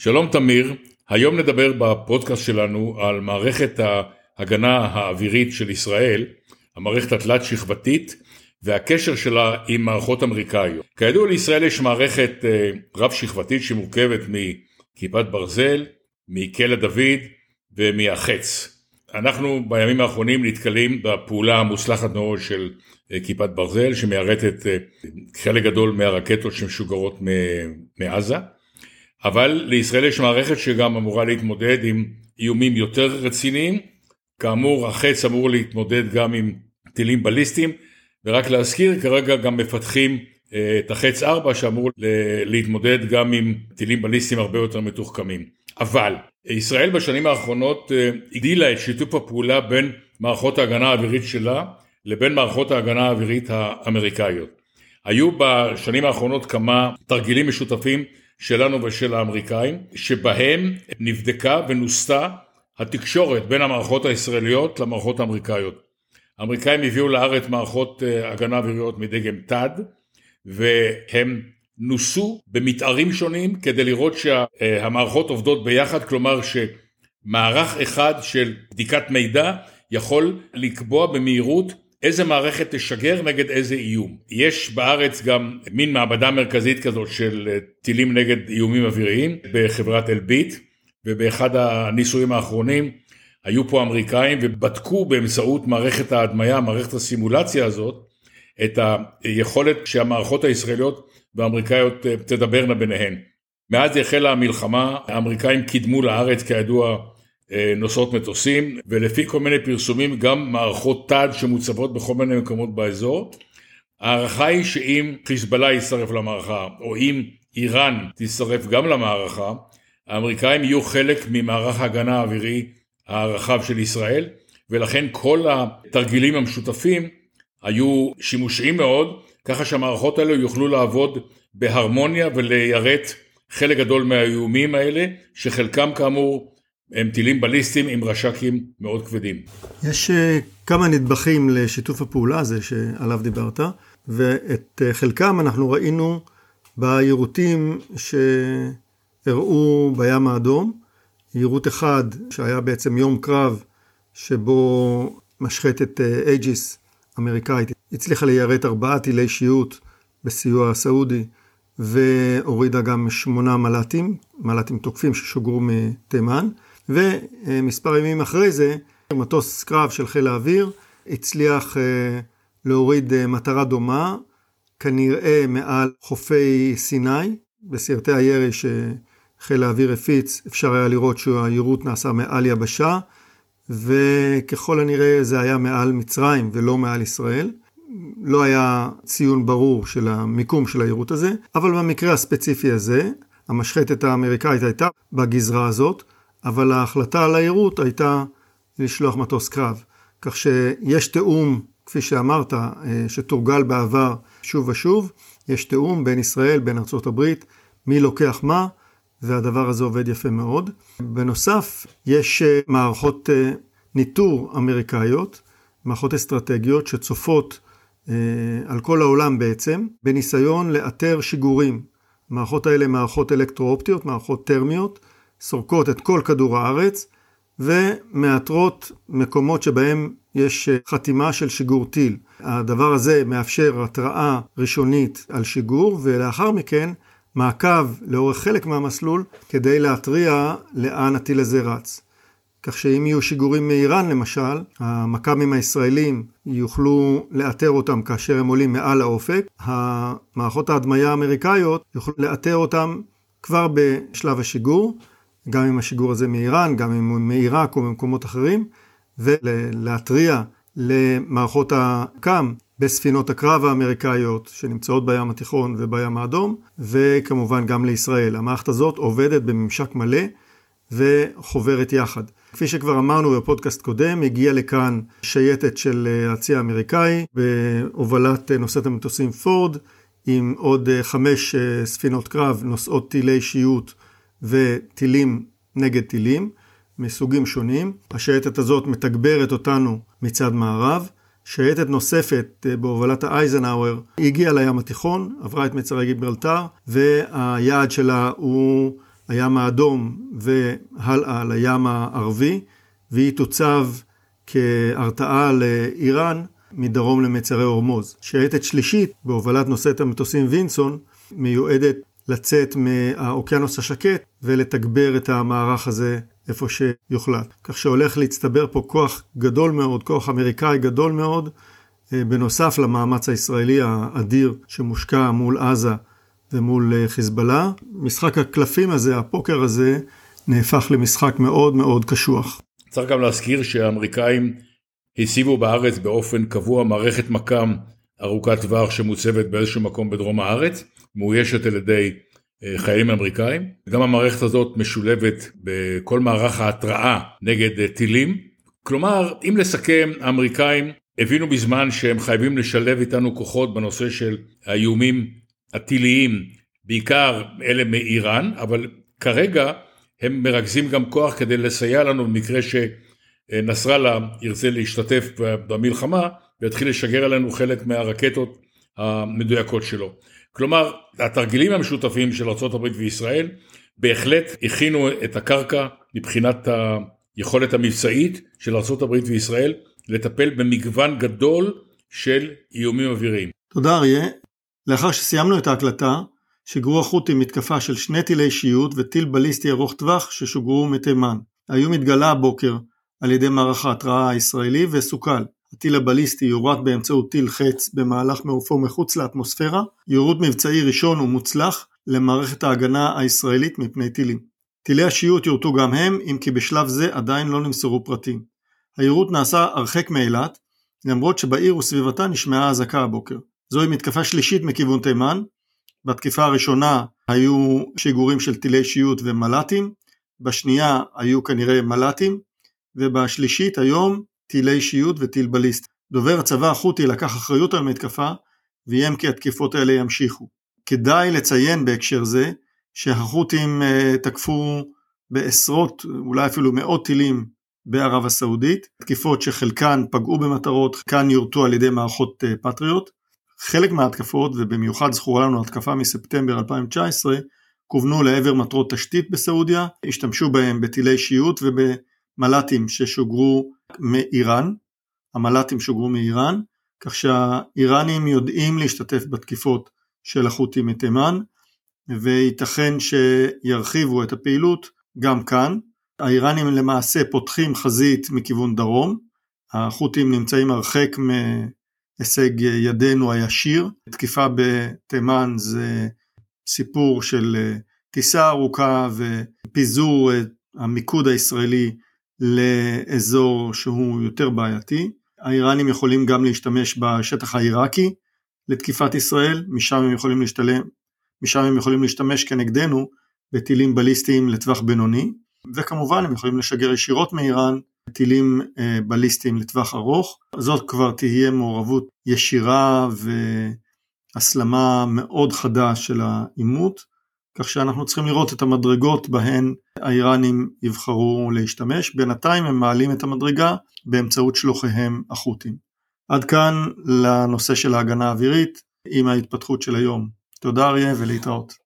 שלום תמיר, היום נדבר בפודקאסט שלנו על מערכת ההגנה האווירית של ישראל, המערכת התלת שכבתית והקשר שלה עם מערכות אמריקאיות. כידוע לישראל יש מערכת אה, רב שכבתית שמורכבת מכיפת ברזל, מכלא דוד ומהחץ. אנחנו בימים האחרונים נתקלים בפעולה המוצלחת מאוד של אה, כיפת ברזל שמיירטת אה, חלק גדול מהרקטות שמשוגרות מעזה. אבל לישראל יש מערכת שגם אמורה להתמודד עם איומים יותר רציניים. כאמור, החץ אמור להתמודד גם עם טילים בליסטיים, ורק להזכיר, כרגע גם מפתחים אה, את החץ 4 שאמור להתמודד גם עם טילים בליסטיים הרבה יותר מתוחכמים. אבל ישראל בשנים האחרונות אה, הגדילה את שיתוף הפעולה בין מערכות ההגנה האווירית שלה לבין מערכות ההגנה האווירית האמריקאיות. היו בשנים האחרונות כמה תרגילים משותפים שלנו ושל האמריקאים, שבהם נבדקה ונוסתה התקשורת בין המערכות הישראליות למערכות האמריקאיות. האמריקאים הביאו לארץ מערכות אה, הגנה אוויריות מדגם תד, והם נוסו במתארים שונים כדי לראות שהמערכות עובדות ביחד, כלומר שמערך אחד של בדיקת מידע יכול לקבוע במהירות איזה מערכת תשגר נגד איזה איום. יש בארץ גם מין מעבדה מרכזית כזאת של אה, טילים נגד איומים אוויריים בחברת אלביט ובאחד הניסויים האחרונים היו פה אמריקאים ובדקו באמצעות מערכת ההדמיה, מערכת הסימולציה הזאת, את היכולת שהמערכות הישראליות והאמריקאיות אה, תדברנה ביניהן. מאז החלה המלחמה, האמריקאים קידמו לארץ כידוע נוסעות מטוסים, ולפי כל מיני פרסומים גם מערכות תד שמוצבות בכל מיני מקומות באזור. ההערכה היא שאם חיזבאללה יצטרף למערכה, או אם איראן תצטרף גם למערכה, האמריקאים יהיו חלק ממערך ההגנה האווירי הרחב של ישראל, ולכן כל התרגילים המשותפים היו שימושיים מאוד, ככה שהמערכות האלה יוכלו לעבוד בהרמוניה וליירט חלק גדול מהאיומים האלה, שחלקם כאמור הם טילים בליסטיים עם רש"קים מאוד כבדים. יש uh, כמה נדבכים לשיתוף הפעולה הזה שעליו דיברת, ואת uh, חלקם אנחנו ראינו ביירוטים שהראו בים האדום. יירוט אחד שהיה בעצם יום קרב שבו משחתת Aegis uh, אמריקאית הצליחה ליירט ארבעה טילי שיוט בסיוע הסעודי והורידה גם שמונה מל"טים, מל"טים תוקפים ששוגרו מתימן. ומספר ימים אחרי זה, מטוס קרב של חיל האוויר הצליח אה, להוריד אה, מטרה דומה, כנראה מעל חופי סיני, בסרטי הירי שחיל האוויר הפיץ, אפשר היה לראות שהיירוט נעשה מעל יבשה, וככל הנראה זה היה מעל מצרים ולא מעל ישראל. לא היה ציון ברור של המיקום של היירוט הזה, אבל במקרה הספציפי הזה, המשחטת האמריקאית הייתה בגזרה הזאת, אבל ההחלטה על העירות הייתה לשלוח מטוס קרב. כך שיש תיאום, כפי שאמרת, אה, שתורגל בעבר שוב ושוב, יש תיאום בין ישראל, בין ארצות הברית, מי לוקח מה, והדבר הזה עובד יפה מאוד. בנוסף, יש אה, מערכות אה, ניטור אמריקאיות, מערכות אסטרטגיות שצופות על כל העולם בעצם, בניסיון לאתר שיגורים. המערכות האלה מערכות אלקטרואופטיות, מערכות טרמיות, סורקות את כל כדור הארץ ומאתרות מקומות שבהם יש חתימה של שיגור טיל. הדבר הזה מאפשר התראה ראשונית על שיגור ולאחר מכן מעקב לאורך חלק מהמסלול כדי להתריע לאן הטיל הזה רץ. כך שאם יהיו שיגורים מאיראן למשל, המכ"מים הישראלים יוכלו לאתר אותם כאשר הם עולים מעל האופק, המערכות ההדמיה האמריקאיות יוכלו לאתר אותם כבר בשלב השיגור, גם עם השיגור הזה מאיראן, גם הוא מעיראק או ממקומות אחרים, ולהתריע למערכות הקאם בספינות הקרב האמריקאיות שנמצאות בים התיכון ובים האדום, וכמובן גם לישראל. המערכת הזאת עובדת בממשק מלא וחוברת יחד. כפי שכבר אמרנו בפודקאסט קודם, הגיעה לכאן שייטת של הצי האמריקאי בהובלת נושאת המטוסים פורד, עם עוד חמש ספינות קרב נושאות טילי שיוט וטילים נגד טילים מסוגים שונים. השייטת הזאת מתגברת אותנו מצד מערב. שייטת נוספת אה, בהובלת האייזנהאואר הגיעה לים התיכון, עברה את מצרי גיברלטר, והיעד שלה הוא הים האדום והלאה לים הערבי, והיא תוצב כהרתעה לאיראן מדרום למצרי הורמוז. שייטת שלישית, בהובלת נושאת המטוסים וינסון, מיועדת לצאת מהאוקיינוס השקט ולתגבר את המערך הזה איפה שיוחלט. כך שהולך להצטבר פה כוח גדול מאוד, כוח אמריקאי גדול מאוד, אה, בנוסף למאמץ הישראלי האדיר שמושקע מול עזה ומול אה, חיזבאללה. משחק הקלפים הזה, הפוקר הזה, נהפך למשחק מאוד מאוד קשוח. צריך גם להזכיר שהאמריקאים הציבו בארץ באופן קבוע מערכת מכ"ם ארוכת טווח שמוצבת באיזשהו מקום בדרום הארץ, מאוישת על ידי אה, חיילים אמריקאים. גם המערכת הזאת משולבת בכל מערך ההתראה נגד אה, טילים. כלומר, אם לסכם, האמריקאים הבינו בזמן שהם חייבים לשלב איתנו כוחות בנושא של האיומים הטיליים, בעיקר אלה מאיראן, אבל כרגע הם מרכזים גם כוח כדי לסייע לנו במקרה שנסראללה ירצה להשתתף במלחמה ויתחיל לשגר עלינו חלק מהרקטות המדויקות שלו. כלומר, התרגילים המשותפים של ארה"ב וישראל בהחלט הכינו את הקרקע מבחינת היכולת המבצעית של ארה"ב וישראל לטפל במגוון גדול של איומים אוויריים. תודה אריה. לאחר שסיימנו את ההקלטה, שיגרו החות'ים מתקפה של שני טילי שיוט וטיל בליסטי ארוך טווח ששוגרו מתימן. האיום התגלה הבוקר על ידי מערך ההתראה הישראלי וסוכל. הטיל הבליסטי יורד באמצעות טיל חץ במהלך מעופו מחוץ לאטמוספירה, יירוט מבצעי ראשון ומוצלח למערכת ההגנה הישראלית מפני טילים. טילי השיוט יורטו גם הם, אם כי בשלב זה עדיין לא נמסרו פרטים. היירוט נעשה הרחק מאילת, למרות שבעיר וסביבתה נשמעה אזעקה הבוקר. זוהי מתקפה שלישית מכיוון תימן, בתקיפה הראשונה היו שיגורים של טילי שיוט ומל"טים, בשנייה היו כנראה מל"טים, ובשלישית היום טילי שיוט וטיל בליסט. דובר הצבא החות'י לקח אחריות על המתקפה, ואיים כי התקיפות האלה ימשיכו. כדאי לציין בהקשר זה שהחות'ים אה, תקפו בעשרות, אולי אפילו מאות טילים בערב הסעודית, תקיפות שחלקן פגעו במטרות, חלקן יורטו על ידי מערכות אה, פטריוט. חלק מההתקפות, ובמיוחד זכורה לנו התקפה מספטמבר 2019, כוונו לעבר מטרות תשתית בסעודיה, השתמשו בהם בטילי שיוט ובמל"טים ששוגרו מאיראן, המל"טים שוגרו מאיראן, כך שהאיראנים יודעים להשתתף בתקיפות של החות'ים מתימן, וייתכן שירחיבו את הפעילות גם כאן. האיראנים למעשה פותחים חזית מכיוון דרום, החות'ים נמצאים הרחק מהישג ידינו הישיר. תקיפה בתימן זה סיפור של טיסה ארוכה ופיזור המיקוד הישראלי לאזור שהוא יותר בעייתי. האיראנים יכולים גם להשתמש בשטח העיראקי לתקיפת ישראל, משם הם יכולים להשתלם, משם הם יכולים להשתמש כנגדנו בטילים בליסטיים לטווח בינוני, וכמובן הם יכולים לשגר ישירות מאיראן טילים אה, בליסטיים לטווח ארוך. זאת כבר תהיה מעורבות ישירה והסלמה מאוד חדה של העימות. כך שאנחנו צריכים לראות את המדרגות בהן האיראנים יבחרו להשתמש, בינתיים הם מעלים את המדרגה באמצעות שלוחיהם החות'ים. עד כאן לנושא של ההגנה האווירית עם ההתפתחות של היום. תודה אריה ולהתראות.